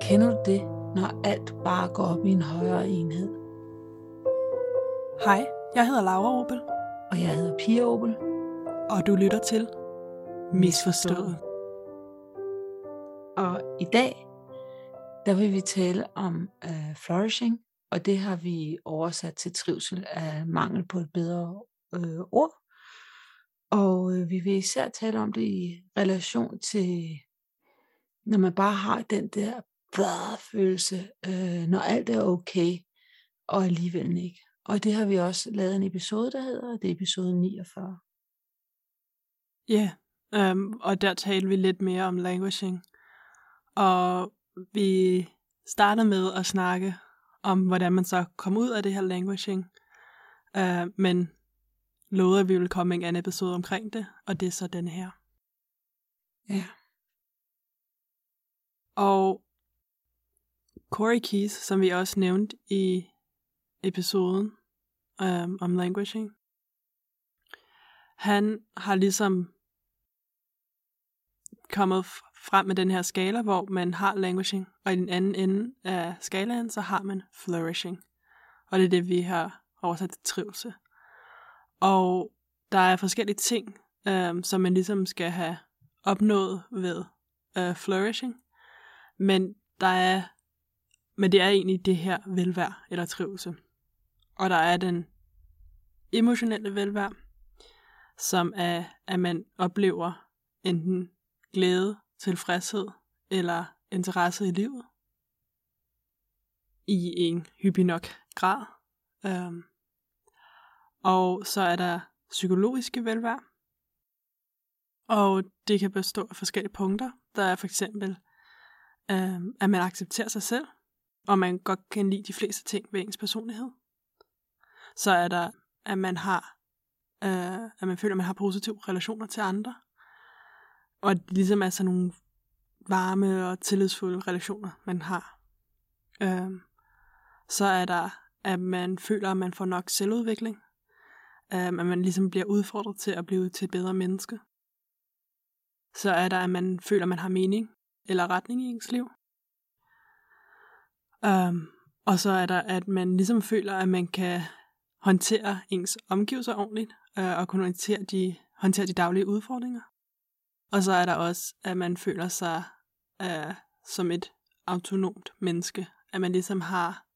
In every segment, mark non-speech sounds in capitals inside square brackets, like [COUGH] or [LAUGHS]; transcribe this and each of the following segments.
Kender du det, når alt bare går op i en højere enhed? Hej, jeg hedder Laura Opel, Og jeg hedder Pia Opel. og du lytter til Misforstået. Og i dag, der vil vi tale om uh, flourishing, og det har vi oversat til trivsel af mangel på et bedre øh, ord. Og øh, vi vil især tale om det i relation til, når man bare har den der bladre følelse, øh, når alt er okay, og alligevel ikke. Og det har vi også lavet en episode, der hedder, det er episode 49. Ja, yeah, um, og der talte vi lidt mere om languishing. Og vi startede med at snakke om, hvordan man så kom ud af det her languishing. Uh, øh, men lovede, at vi ville komme en anden episode omkring det, og det er så den her. Ja. Og Corey Keys, som vi også nævnte i episoden um, om languaging, han har ligesom kommet frem med den her skala, hvor man har languaging, og i den anden ende af skalaen, så har man flourishing. Og det er det, vi har oversat til trivsel. Og der er forskellige ting, øh, som man ligesom skal have opnået ved øh, flourishing. Men der er, men det er egentlig det her velvære eller trivsel. Og der er den emotionelle velvære, som er, at man oplever enten glæde, tilfredshed eller interesse i livet i en hyppig nok grad. Øhm, og så er der psykologiske velvære. Og det kan bestå af forskellige punkter. Der er for eksempel, øh, at man accepterer sig selv, og man godt kan lide de fleste ting ved ens personlighed. Så er der, at man har, øh, at man føler, at man har positive relationer til andre. Og at det ligesom er sådan nogle varme og tillidsfulde relationer, man har. Øh, så er der, at man føler, at man får nok selvudvikling. Øhm, at man ligesom bliver udfordret til at blive til et bedre menneske. Så er der, at man føler, at man har mening eller retning i ens liv. Øhm, og så er der, at man ligesom føler, at man kan håndtere ens omgivelser ordentligt, øh, og kunne håndtere de, håndtere de daglige udfordringer. Og så er der også, at man føler sig øh, som et autonomt menneske. At man ligesom har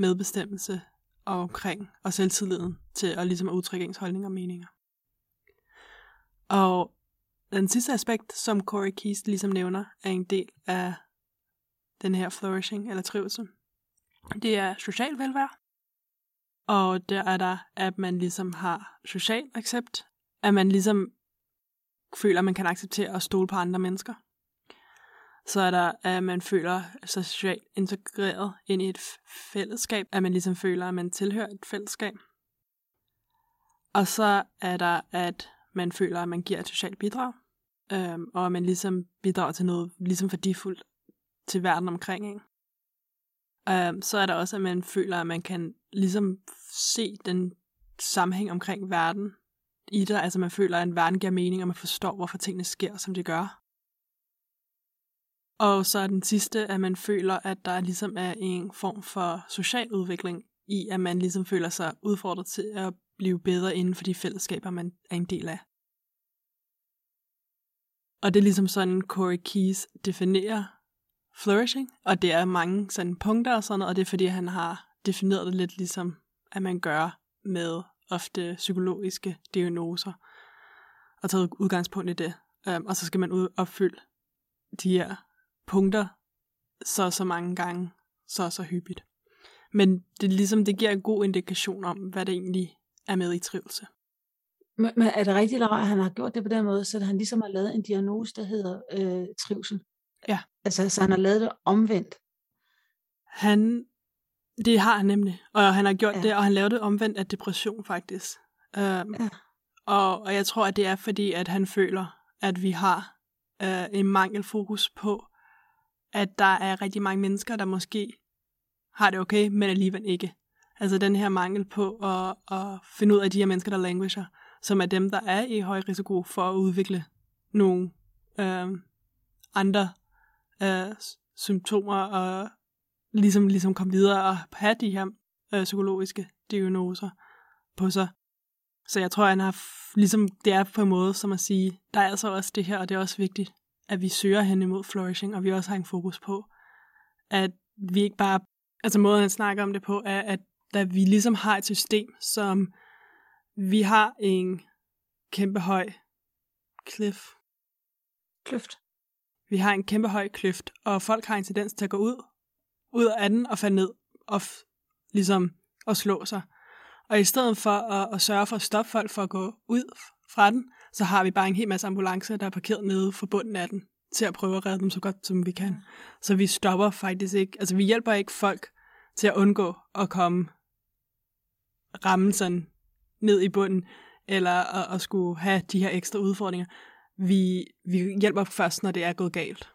medbestemmelse omkring og selvtilliden til at ligesom at udtrykke ens holdninger og meninger. Og den sidste aspekt, som Corey Keast ligesom nævner, er en del af den her flourishing eller trivsel. Det er social velvære. Og der er der, at man ligesom har social accept, at man ligesom føler, at man kan acceptere at stole på andre mennesker. Så er der, at man føler sig socialt integreret ind i et fællesskab, at man ligesom føler, at man tilhører et fællesskab. Og så er der, at man føler, at man giver et socialt bidrag, øhm, og at man ligesom bidrager til noget ligesom værdifuldt til verden omkring Ikke? Øhm, så er der også, at man føler, at man kan ligesom se den sammenhæng omkring verden i det. Altså man føler, at en verden giver mening, og man forstår, hvorfor tingene sker, som de gør. Og så er den sidste, at man føler, at der ligesom er en form for social udvikling i, at man ligesom føler sig udfordret til at blive bedre inden for de fællesskaber, man er en del af. Og det er ligesom sådan, Corey Keyes definerer flourishing, og det er mange sådan punkter og sådan noget, og det er fordi, han har defineret det lidt ligesom, at man gør med ofte psykologiske diagnoser, og taget udgangspunkt i det. Um, og så skal man ud opfylde de her punkter så så mange gange, så så hyppigt. Men det, ligesom, det giver en god indikation om, hvad det egentlig er med i trivelse. Men, men er det rigtigt, at han har gjort det på den måde, så han ligesom har lavet en diagnose, der hedder øh, trivsel? Ja. Altså, så han har lavet det omvendt? Han, det har han nemlig, og han har gjort Ja. det, og han lavede det omvendt af depression faktisk. Um, Ja. og, og jeg tror, at det er fordi, at han føler, at vi har uh, en mangelfokus på, at der er rigtig mange mennesker, der måske har det okay, men alligevel ikke. Altså den her mangel på at, at finde ud af de her mennesker, der languager, som er dem, der er i høj risiko for at udvikle nogle øh, andre øh, symptomer og ligesom, ligesom komme videre og have de her øh, psykologiske diagnoser på sig. Så jeg tror, han har, ligesom det er på en måde som at sige, der er altså også det her, og det er også vigtigt, at vi søger hen imod flourishing, og vi også har en fokus på, at vi ikke bare, altså måden han snakker om det på, er, at da vi ligesom har et system, som vi har en kæmpe høj cliff. Kløft. Vi har en kæmpe høj kløft, og folk har en tendens til at gå ud, ud af den og falde ned og ligesom at slå sig. Og i stedet for at, at sørge for at stoppe folk for at gå ud fra den, så har vi bare en hel masse ambulancer, der er parkeret nede for bunden af den, til at prøve at redde dem så godt som vi kan. Så vi stopper faktisk ikke, altså vi hjælper ikke folk til at undgå at komme ramme sådan ned i bunden, eller at, at skulle have de her ekstra udfordringer. Vi, vi hjælper først, når det er gået galt.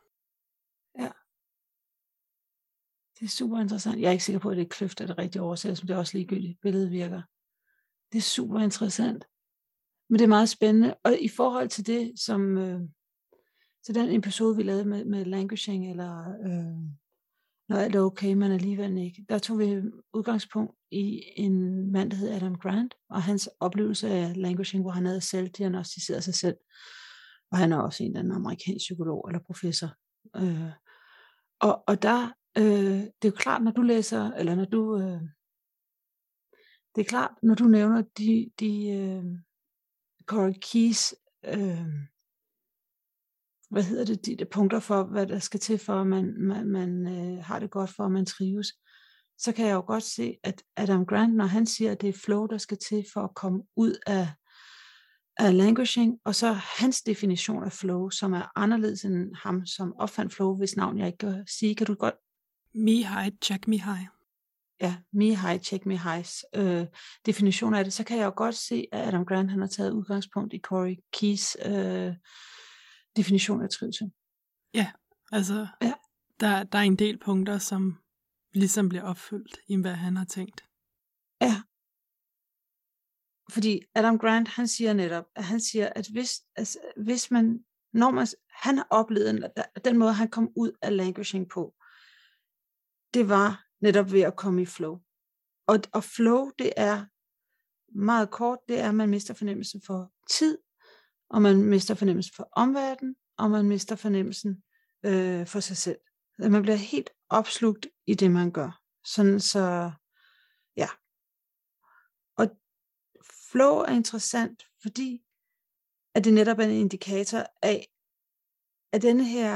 Ja. Det er super interessant. Jeg er ikke sikker på, at det er kløft er det rigtige oversættelse, som det er også ligegyldigt. Billedet virker. Det er super interessant. Men det er meget spændende. Og i forhold til det, som øh, til den episode, vi lavede med, med languishing, eller øh, når alt er okay, men alligevel ikke, der tog vi udgangspunkt i en mand, der hed Adam Grant, og hans oplevelse af languishing, hvor han havde selv diagnostiseret sig selv. Og han er også en eller anden amerikansk psykolog eller professor. Øh, og, og der øh, det er jo klart, når du læser, eller når du, øh, det er klart, når du nævner de, de øh, Corey Keys, øh, hvad hedder det, de, de punkter for, hvad der skal til for, at man, man, man øh, har det godt for, at man trives, så kan jeg jo godt se, at Adam Grant, når han siger, at det er flow, der skal til for at komme ud af, af languishing, og så hans definition af flow, som er anderledes end ham, som opfandt flow, hvis navn jeg ikke kan sige. Kan du godt Mihai, Jack check ja, me high, check me highs øh, definition af det, så kan jeg jo godt se, at Adam Grant han har taget udgangspunkt i Corey Keys øh, definition af trivsel. Altså, Ja. der, der er en del punkter, som ligesom bliver opfyldt i, hvad han har tænkt. Fordi Adam Grant, han siger netop, at han siger, at hvis, altså, hvis man, når man, han har oplevet, den måde, han kom ud af languishing på, det var netop ved at komme i flow. Og, og flow, det er meget kort, det er, at man mister fornemmelsen for tid, og man mister fornemmelsen for omverdenen, og man mister fornemmelsen øh, for sig selv. At man bliver helt opslugt i det, man gør. Sådan så, ja. Og flow er interessant, fordi at det netop er en indikator af, at denne her,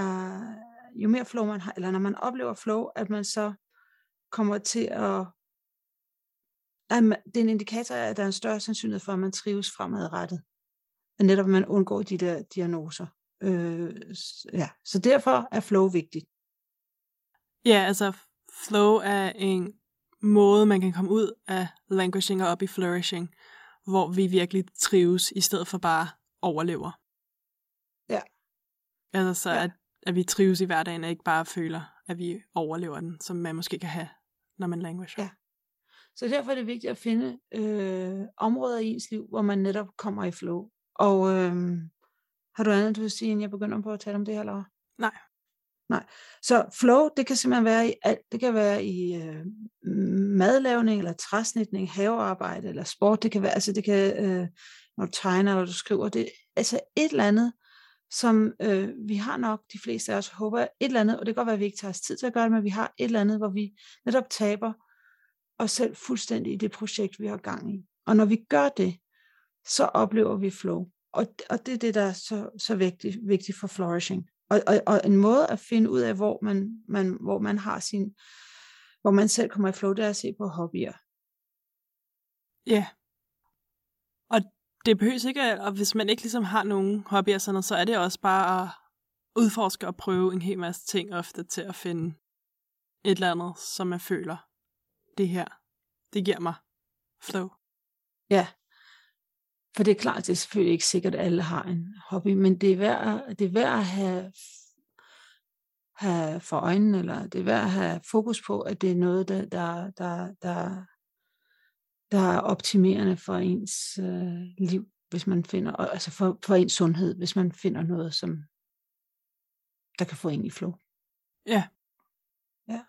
jo mere flow man har, eller når man oplever flow, at man så kommer til at, at man, det er en indikator af, at der er en større sandsynlighed for, at man trives fremadrettet. At netop at man undgår de der diagnoser. Øh, ja. Så derfor er flow vigtigt. Ja, altså flow er en måde, man kan komme ud af languishing og op i flourishing, hvor vi virkelig trives, i stedet for bare overlever. Ja. Altså så, ja. at, at vi trives i hverdagen, og ikke bare føler, at vi overlever den, som man måske kan have, når man languisher. Ja. Så derfor er det vigtigt at finde øh, områder i ens liv, hvor man netop kommer i flow. Og øh, har du andet, du vil sige, inden jeg begynder på at tale om det her, Laura? Nej. Nej. Så flow, det kan simpelthen være i alt. Det kan være i øh, madlavning, eller træsnitning, havearbejde, eller sport. Det kan være, altså det kan, øh, når du tegner, eller du skriver, det altså et eller andet, som øh, vi har nok, de fleste af os håber, et eller andet, og det kan godt være, at vi ikke tager os tid til at gøre det, men vi har et eller andet, hvor vi netop taber os selv fuldstændig i det projekt, vi har gang i. Og når vi gør det, så oplever vi flow. Og, og det er det, der er så, så vigtigt, vigtigt for flourishing. Og, og, og en måde at finde ud af, hvor man, man, hvor man har sin, hvor man selv kommer i flow, det er at se på hobbyer. Ja. Og det behøves ikke, og hvis man ikke ligesom har nogen hobbyer og sådan noget, så er det også bare at udforske og prøve en hel masse ting ofte til at finde et eller andet, som man føler, det her, det giver mig flow. Ja. For det er klart, det er selvfølgelig ikke sikkert, at alle har en hobby, men det er værd, at- det er værd at have, have for øjnene, eller det er værd at have fokus på, at det er noget, der, der, der, der, der er optimerende for ens øh, liv. hvis man finder, altså for, for ens sundhed, hvis man finder noget, som der kan få en i flow. Ja. Ja.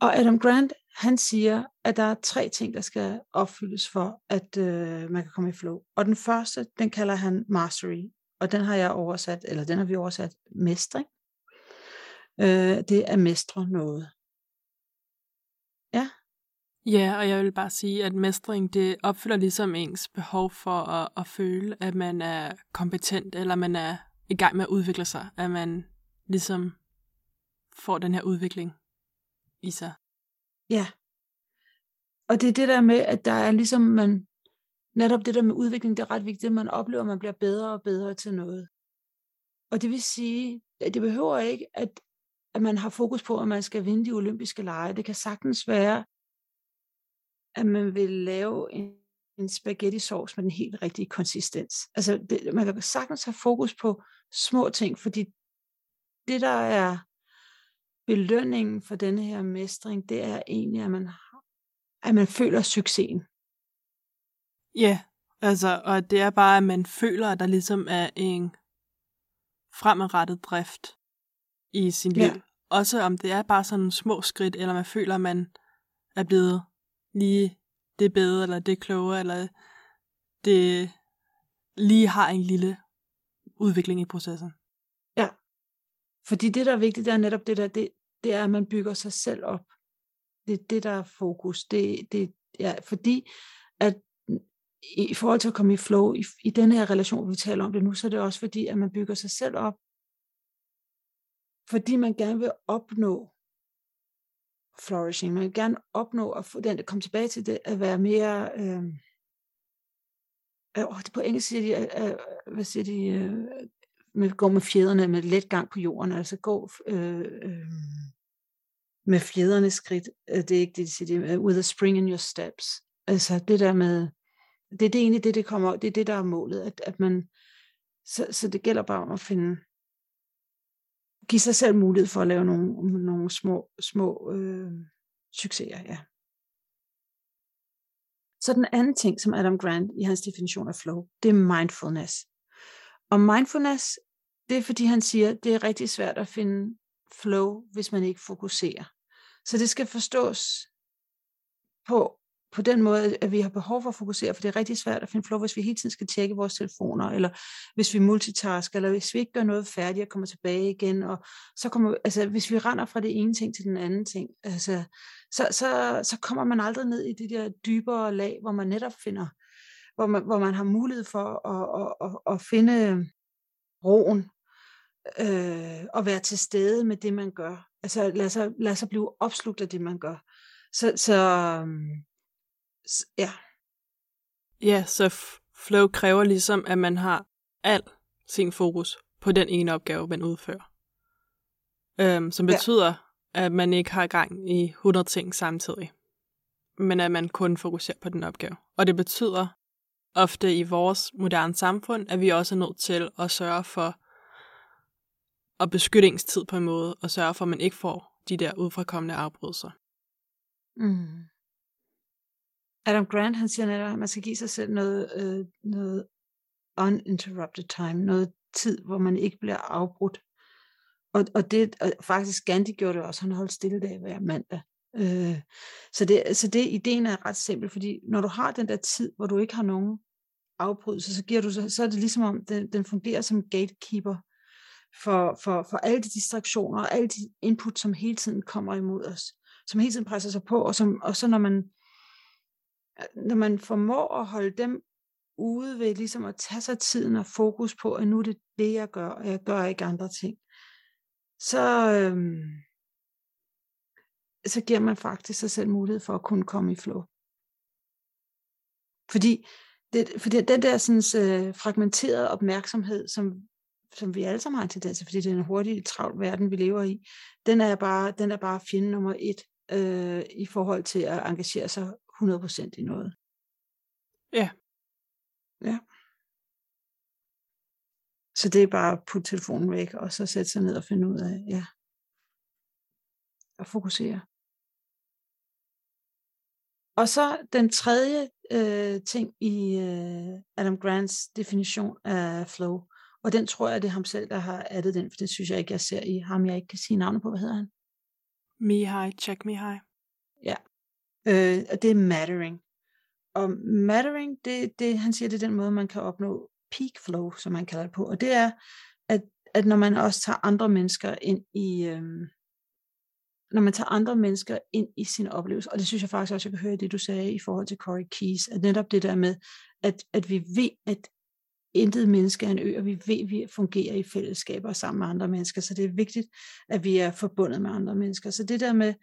Og Adam Grant, han siger, at der er tre ting, der skal opfyldes for, at øh, man kan komme i flow. Og den første, den kalder han mastery, og den har jeg oversat, eller den har vi oversat mestring. Øh, det er at mestre noget. Ja. Ja, og jeg vil bare sige, at mestring, det opfylder ligesom ens behov for at, at føle, at man er kompetent, eller man er i gang med at udvikle sig, at man ligesom får den her udvikling i sig. Ja. Og det er det der med, at der er ligesom, man, netop det der med udvikling, det er ret vigtigt, at man oplever, at man bliver bedre og bedre til noget. Og det vil sige, at det behøver ikke, at, at man har fokus på, at man skal vinde de olympiske lege. Det kan sagtens være, at man vil lave en, en spaghetti sauce med den helt rigtige konsistens. Altså, det, man kan sagtens have fokus på små ting, fordi det, der er belønningen for denne her mestring, det er egentlig, at man, at man føler succesen. Ja, altså, og det er bare, at man føler, at der ligesom er en fremadrettet drift i sin liv. Ja. Også om det er bare sådan nogle små skridt, eller man føler, at man er blevet lige det bedre, eller det klogere, eller det lige har en lille udvikling i processen. Ja, fordi det, der er vigtigt, det er netop det der, det, det er, at man bygger sig selv op. Det er det, der er fokus. Det, det, ja, fordi at i forhold til at komme i flow, i, i den her relation, vi taler om det nu, så er det også fordi, at man bygger sig selv op, fordi man gerne vil opnå flourishing. Man vil gerne opnå at få den, der kom tilbage til det, at være mere, øh, øh, på engelsk siger de, øh, øh, hvad siger de, øh, med, gå med fjederne med let gang på jorden, altså gå øh, øh, med fjederne skridt, øh, det er ikke det, de siger, det er, with a spring in your steps. Altså det der med, det, det er egentlig det, det kommer, det er det, der er målet, at, at man, så, så det gælder bare om at finde, give sig selv mulighed for at lave nogle, nogle små, små øh, succeser, ja. Så den anden ting, som Adam Grant i hans definition af flow, det er mindfulness. Og mindfulness, det er fordi han siger, det er rigtig svært at finde flow, hvis man ikke fokuserer. Så det skal forstås på, på den måde, at vi har behov for at fokusere, for det er rigtig svært at finde flow, hvis vi hele tiden skal tjekke vores telefoner, eller hvis vi multitasker, eller hvis vi ikke gør noget færdigt og kommer tilbage igen, og så kommer, altså hvis vi render fra det ene ting til den anden ting, altså, så, så, så kommer man aldrig ned i det der dybere lag, hvor man netop finder, hvor man, hvor man har mulighed for at, at, at, at finde roen, øh, og være til stede med det, man gør. Altså lad sig, lad sig blive opslugt af det, man gør. Så, så øhm, ja. Ja, så flow kræver ligesom, at man har al sin fokus på den ene opgave, man udfører. Øhm, som betyder, ja. at man ikke har gang i 100 ting samtidig, men at man kun fokuserer på den opgave. Og det betyder ofte i vores moderne samfund, at vi også er nødt til at sørge for at beskytte ens tid på en måde, og sørge for, at man ikke får de der udfrakommende afbrydelser. Mm. Adam Grant, han siger netop, at man skal give sig selv noget, øh, noget uninterrupted time, noget tid, hvor man ikke bliver afbrudt. Og, og det, og faktisk Gandhi gjorde det også, han holdt stille dag hver mandag. Øh, så, det, så det, ideen er ret simpel, fordi når du har den der tid, hvor du ikke har nogen afbrydelse, så, giver du, så, så er det ligesom om, den, den fungerer som gatekeeper for, for, for alle de distraktioner og alle de input, som hele tiden kommer imod os, som hele tiden presser sig på, og, som, og så når man, når man formår at holde dem ude ved ligesom at tage sig tiden og fokus på, at nu er det det, jeg gør, og jeg gør ikke andre ting, så, øhm, så giver man faktisk sig selv mulighed for at kunne komme i flow. Fordi, det, fordi den der sådan, øh, fragmenterede opmærksomhed, som, som vi alle sammen har en tendens til, fordi det er en hurtig, travl verden, vi lever i, den er bare, den er bare fjende nummer et øh, i forhold til at engagere sig 100% i noget. Ja. Ja. Så det er bare at putte telefonen væk, og så sætte sig ned og finde ud af, ja, at fokusere. Og så den tredje øh, ting i øh, Adam Grants definition af flow. Og den tror jeg, det er ham selv, der har addet den, for det synes jeg ikke, jeg ser i ham, jeg ikke kan sige navnet på. Hvad hedder han? Mihai, check Mihai. Ja. Øh, og det er mattering. Og mattering, det, det, han siger, det er den måde, man kan opnå peak flow, som man kalder det på. Og det er, at, at når man også tager andre mennesker ind i, øh, når man tager andre mennesker ind i sin oplevelse, og det synes jeg faktisk også, jeg kan høre det, du sagde i forhold til Corey Keys, at netop det der med, at, at vi ved, at intet menneske er en ø, og vi ved, at vi fungerer i fællesskaber sammen med andre mennesker, så det er vigtigt, at vi er forbundet med andre mennesker. Så det der med,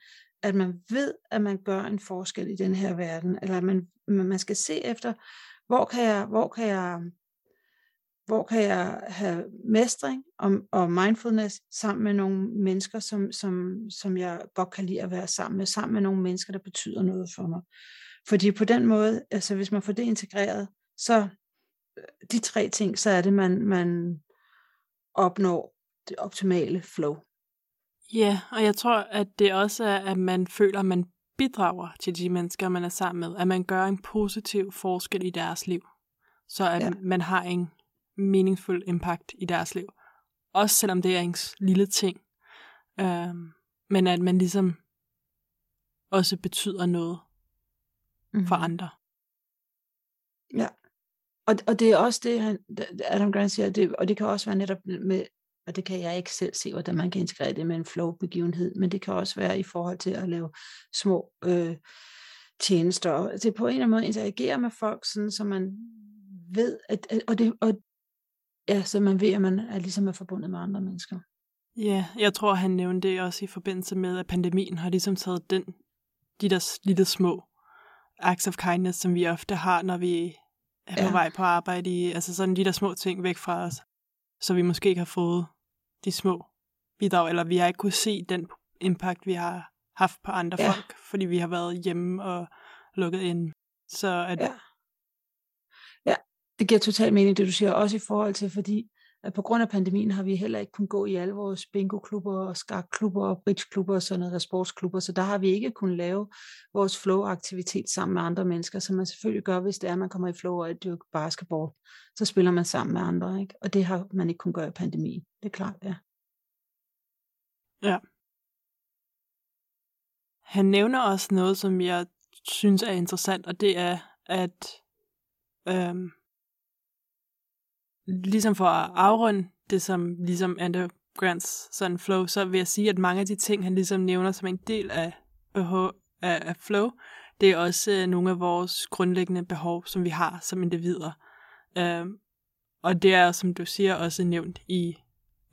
at man ved, at man gør en forskel i den her verden, eller man, man skal se efter, hvor kan jeg, hvor kan jeg, hvor kan jeg have mestring og, og mindfulness sammen med nogle mennesker, som, som, som jeg godt kan lide at være sammen med, sammen med nogle mennesker, der betyder noget for mig. Fordi på den måde, altså hvis man får det integreret, så de tre ting, så er det, man, man opnår det optimale flow. Ja, og jeg tror, at det også er, at man føler, at man bidrager til de mennesker, man er sammen med. At man gør en positiv forskel i deres liv. Så at ja. man har en meningsfuld impact i deres liv. Også selvom det er en lille ting. Øhm, men at man ligesom også betyder noget mm-hmm. for mhm. andre. Ja. Og, og det er også det, han, Adam Grant siger, det, og det kan også være netop med, og det kan jeg ikke selv se, hvordan man kan integrere det med en flow-begivenhed, men det kan også være i forhold til at lave små øh, tjenester. Det er på en eller anden måde interagere med folk, sådan, så man ved, at, og, det, og ja, så man ved, at man er ligesom er forbundet med andre mennesker. Ja, jeg tror, han nævnte det også i forbindelse med, at pandemien har ligesom taget den, de der lille små acts of kindness, som vi ofte har, når vi er på ja. vej på arbejde i, altså sådan de der små ting væk fra os, så vi måske ikke har fået de små bidrag, eller vi har ikke kunne se den impact, vi har haft på andre ja. folk, fordi vi har været hjemme og lukket ind. Så at... Ja. ja, det giver totalt mening, det du siger, også i forhold til, fordi at på grund af pandemien har vi heller ikke kunnet gå i alle vores bingo-klubber og skakklubber og bridge-klubber og sådan noget, sportsklubber, så der har vi ikke kunnet lave vores flow-aktivitet sammen med andre mennesker, som man selvfølgelig gør, hvis det er, at man kommer i flow og dyrker basketball, så spiller man sammen med andre, ikke? og det har man ikke kunnet gøre i pandemien, det er klart, ja. Ja. Han nævner også noget, som jeg synes er interessant, og det er, at øhm, ligesom for at afrunde det, som ligesom Ander Grants sådan flow, så vil jeg sige, at mange af de ting, han ligesom nævner som en del af, øh, behov, af, af flow, det er også øh, nogle af vores grundlæggende behov, som vi har som individer. Øhm, og det er, som du siger, også nævnt i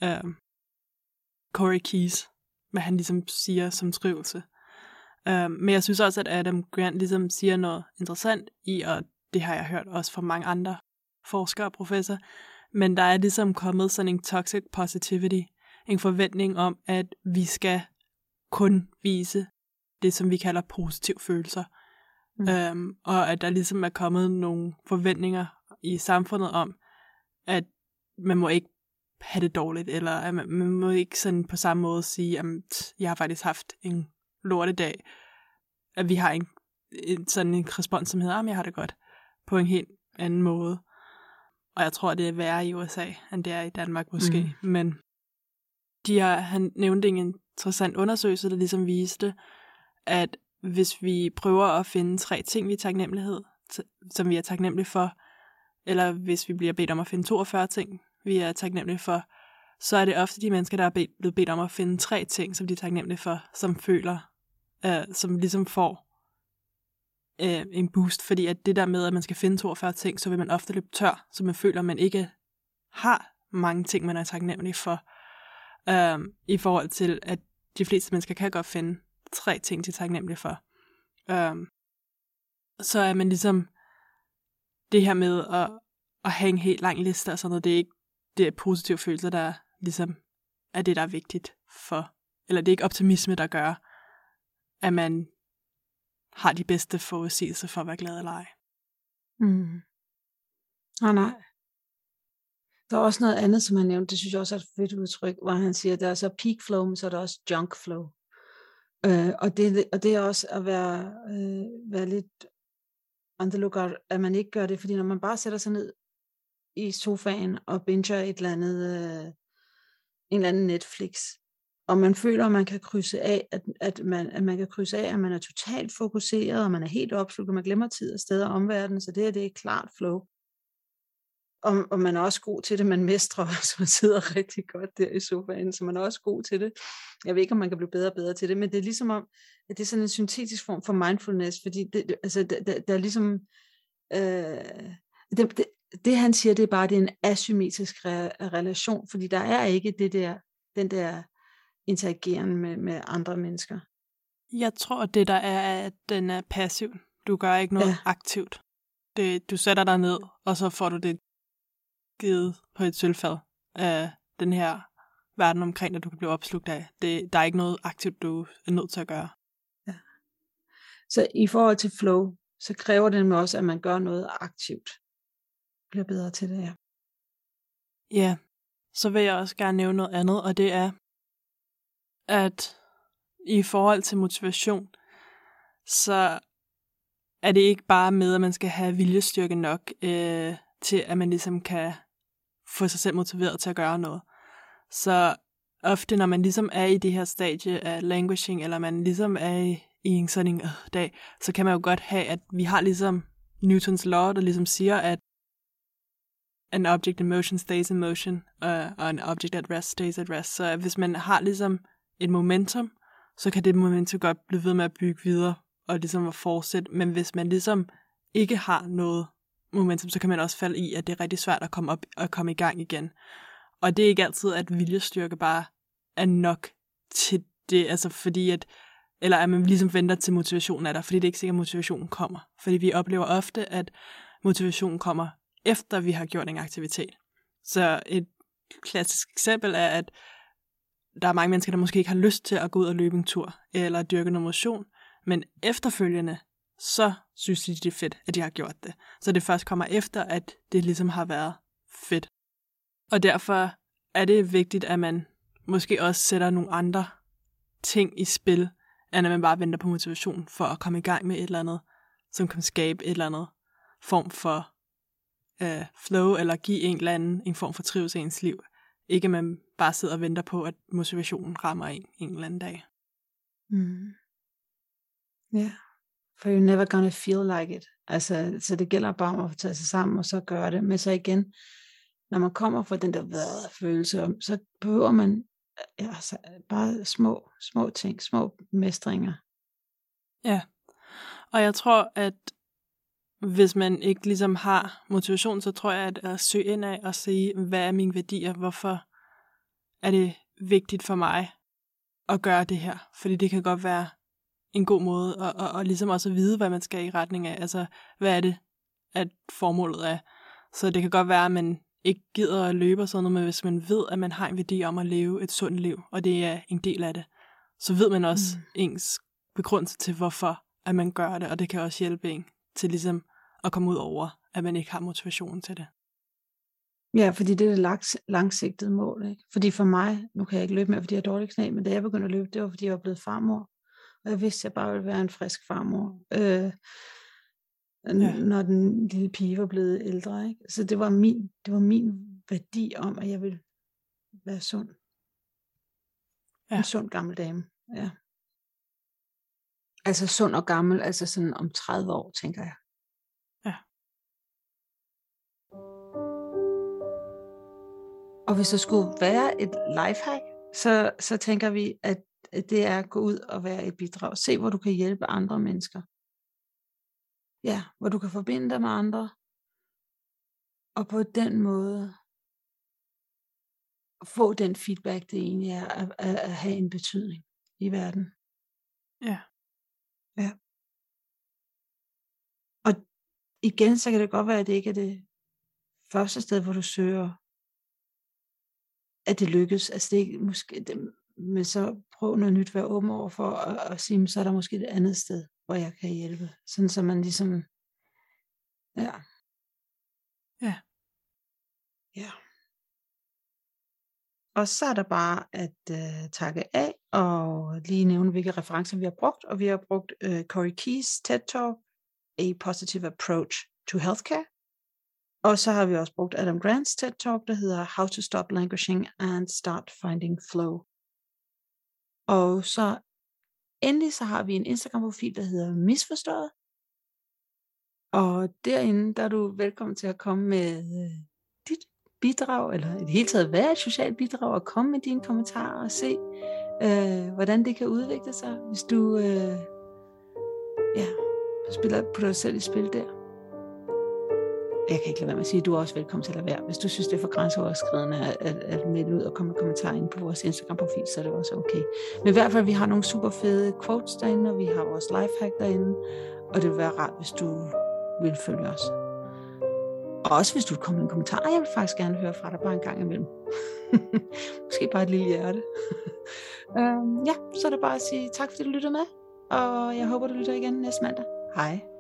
øh, Corey Keys, hvad han ligesom siger som trivelse. Øh, men jeg synes også, at Adam Grant ligesom siger noget interessant i, og det har jeg hørt også fra mange andre forsker og professor, men der er ligesom kommet sådan en toxic positivity, en forventning om, at vi skal kun vise det, som vi kalder positive følelser. Mm. Øhm, og at der ligesom er kommet nogle forventninger i samfundet om, at man må ikke have det dårligt, eller at man, man må ikke sådan på samme måde sige, at jeg har faktisk haft en lortedag, at vi har en, en sådan en respons, som hedder, at jeg har det godt, på en helt anden måde. Og jeg tror, det er værre i USA, end det er i Danmark måske. Mm. Men de har, han nævnte en interessant undersøgelse, der ligesom viste, at hvis vi prøver at finde tre ting, vi er taknemmelighed, som vi er taknemmelige for, eller hvis vi bliver bedt om at finde 42 ting, vi er taknemmelige for, så er det ofte de mennesker, der er blevet bedt om at finde tre ting, som de er taknemmelige for, som føler, øh, som ligesom får øh, en boost, fordi at det der med, at man skal finde 42 ting, så vil man ofte løbe tør, så man føler, at man ikke har mange ting, man er taknemmelig for, øh, i forhold til, at de fleste mennesker kan godt finde tre ting, de er taknemmelige for. Øh, så er man ligesom det her med at, at have en helt lang liste og sådan noget, det er ikke det er positive følelser, der ligesom er det, der er vigtigt for, eller det er ikke optimisme, der gør, at man har de bedste forudsigelser for at være glad eller ej. Mm. Ah, nej. Der er også noget andet, som han nævnte, det synes jeg også er et fedt udtryk, hvor han siger, at der er så peak flow, men så er der også junk flow. Øh, og, det, og det er også at være, øh, være lidt on at man ikke gør det, fordi når man bare sætter sig ned i sofaen og binger et eller andet, øh, en eller anden Netflix, og man føler, at man kan krydse af, at, at, man, at man kan krydse af, at man er totalt fokuseret, og man er helt opslugt, og man glemmer tid og steder og omverdenen, så det her, det er et klart flow. Og, og man er også god til det, man mestrer, [LAUGHS] så man sidder rigtig godt der i sofaen, så man er også god til det. Jeg ved ikke, om man kan blive bedre og bedre til det, men det er ligesom om, at det er sådan en syntetisk form for mindfulness, fordi det, det, altså, der, der, der er ligesom, øh, det, det, det han siger, det er bare, det er en asymmetrisk re- relation, fordi der er ikke det der, den der interageren med, med andre mennesker. Jeg tror, det der er, at den er passiv. Du gør ikke noget ja. aktivt. Det, du sætter dig ned, og så får du det givet på et sølvfad af den her verden omkring dig, du kan blive opslugt af. Det, der er ikke noget aktivt, du er nødt til at gøre. Ja. Så i forhold til flow, så kræver det også, at man gør noget aktivt. Bliver bedre til det, ja. Ja, så vil jeg også gerne nævne noget andet, og det er, at i forhold til motivation, så er det ikke bare med, at man skal have viljestyrke nok øh, til, at man ligesom kan få sig selv motiveret til at gøre noget. Så ofte, når man ligesom er i det her stadie af languishing, eller man ligesom er i, i en sådan en øh, dag, så kan man jo godt have, at vi har ligesom Newtons law, der ligesom siger, at an object in motion stays in motion, øh, og, og an object at rest stays at rest. Så hvis man har ligesom et momentum, så kan det momentum godt blive ved med at bygge videre, og ligesom at fortsætte. Men hvis man ligesom ikke har noget momentum, så kan man også falde i, at det er rigtig svært at komme op og komme i gang igen. Og det er ikke altid, at viljestyrke bare er nok til det, altså fordi at, eller at man ligesom venter til motivationen er der, fordi det er ikke sikkert, at motivationen kommer. Fordi vi oplever ofte, at motivationen kommer efter vi har gjort en aktivitet. Så et klassisk eksempel er, at der er mange mennesker, der måske ikke har lyst til at gå ud og løbe en tur, eller dyrke noget motion, men efterfølgende, så synes de, det er fedt, at de har gjort det. Så det først kommer efter, at det ligesom har været fedt. Og derfor er det vigtigt, at man måske også sætter nogle andre ting i spil, end at man bare venter på motivation for at komme i gang med et eller andet, som kan skabe et eller andet form for uh, flow, eller give en eller anden en form for trivsel i ens liv. Ikke at man bare sidder og venter på, at motivationen rammer en en eller anden dag. Mm. Ja, yeah. for you're never gonna feel like it. Altså, så det gælder bare om at tage sig sammen og så gøre det. Men så igen, når man kommer fra den der følelse, så behøver man altså, bare små, små ting, små mestringer. Ja, og jeg tror, at hvis man ikke ligesom har motivation, så tror jeg, at at søge ind af og se, hvad er mine værdier, hvorfor er det vigtigt for mig at gøre det her. Fordi det kan godt være en god måde, og, og, og ligesom også at vide, hvad man skal i retning af. Altså, hvad er det, at formålet er. Så det kan godt være, at man ikke gider at løbe og sådan noget, men hvis man ved, at man har en værdi om at leve et sundt liv, og det er en del af det, så ved man også mm. ens begrundelse til, hvorfor at man gør det, og det kan også hjælpe en til ligesom at komme ud over, at man ikke har motivationen til det. Ja, fordi det er det langs, langsigtede mål. Ikke? Fordi for mig, nu kan jeg ikke løbe mere, fordi jeg har dårlig knæ, men da jeg begyndte at løbe, det var fordi jeg var blevet farmor. Og jeg vidste, at jeg bare ville være en frisk farmor. Øh, ja. når den lille pige var blevet ældre. Ikke? Så det var, min, det var min værdi om, at jeg ville være sund. Ja. En sund gammel dame. Ja. Altså sund og gammel, altså sådan om 30 år, tænker jeg. Og hvis der skulle være et lifehack, så, så tænker vi, at det er at gå ud og være et bidrag. Se, hvor du kan hjælpe andre mennesker ja, hvor du kan forbinde dig med andre, og på den måde få den feedback, det egentlig er at, at, at have en betydning i verden. Ja. Ja. Og igen, så kan det godt være, at det ikke er det første sted, hvor du søger, at det lykkes. Altså det er ikke, måske, det, men så prøv noget nyt, vær åben over for at, at sige, så er der måske et andet sted hvor jeg kan hjælpe. Sådan så man ligesom, ja. Ja. Ja. Og så er der bare at uh, takke af og lige nævne, hvilke referencer vi har brugt. Og vi har brugt uh, Corey Keys TED Talk, A Positive Approach to Healthcare. Og så har vi også brugt Adam Grants TED Talk, der hedder How to Stop Languishing and Start Finding Flow. Og så endelig så har vi en Instagram-profil, der hedder Misforstået. Og derinde, der er du velkommen til at komme med øh, dit bidrag, eller i det hele taget være et socialt bidrag, og komme med dine kommentarer og se, øh, hvordan det kan udvikle sig, hvis du øh, ja, spiller på dig selv i spil der. Jeg kan ikke lade være med at sige, at du er også velkommen til at være. Hvis du synes, det er for grænseoverskridende at, at, at melde ud og komme med kommentarer ind på vores Instagram-profil, så er det også okay. Men i hvert fald, vi har nogle super fede quotes derinde, og vi har vores lifehack derinde, og det vil være rart, hvis du vil følge os. Og også hvis du kommer med en kommentar, jeg vil faktisk gerne høre fra dig bare en gang imellem. [LAUGHS] Måske bare et lille hjerte. um, [LAUGHS] ja, så er det bare at sige tak, fordi du lyttede med, og jeg håber, du lytter igen næste mandag. Hej.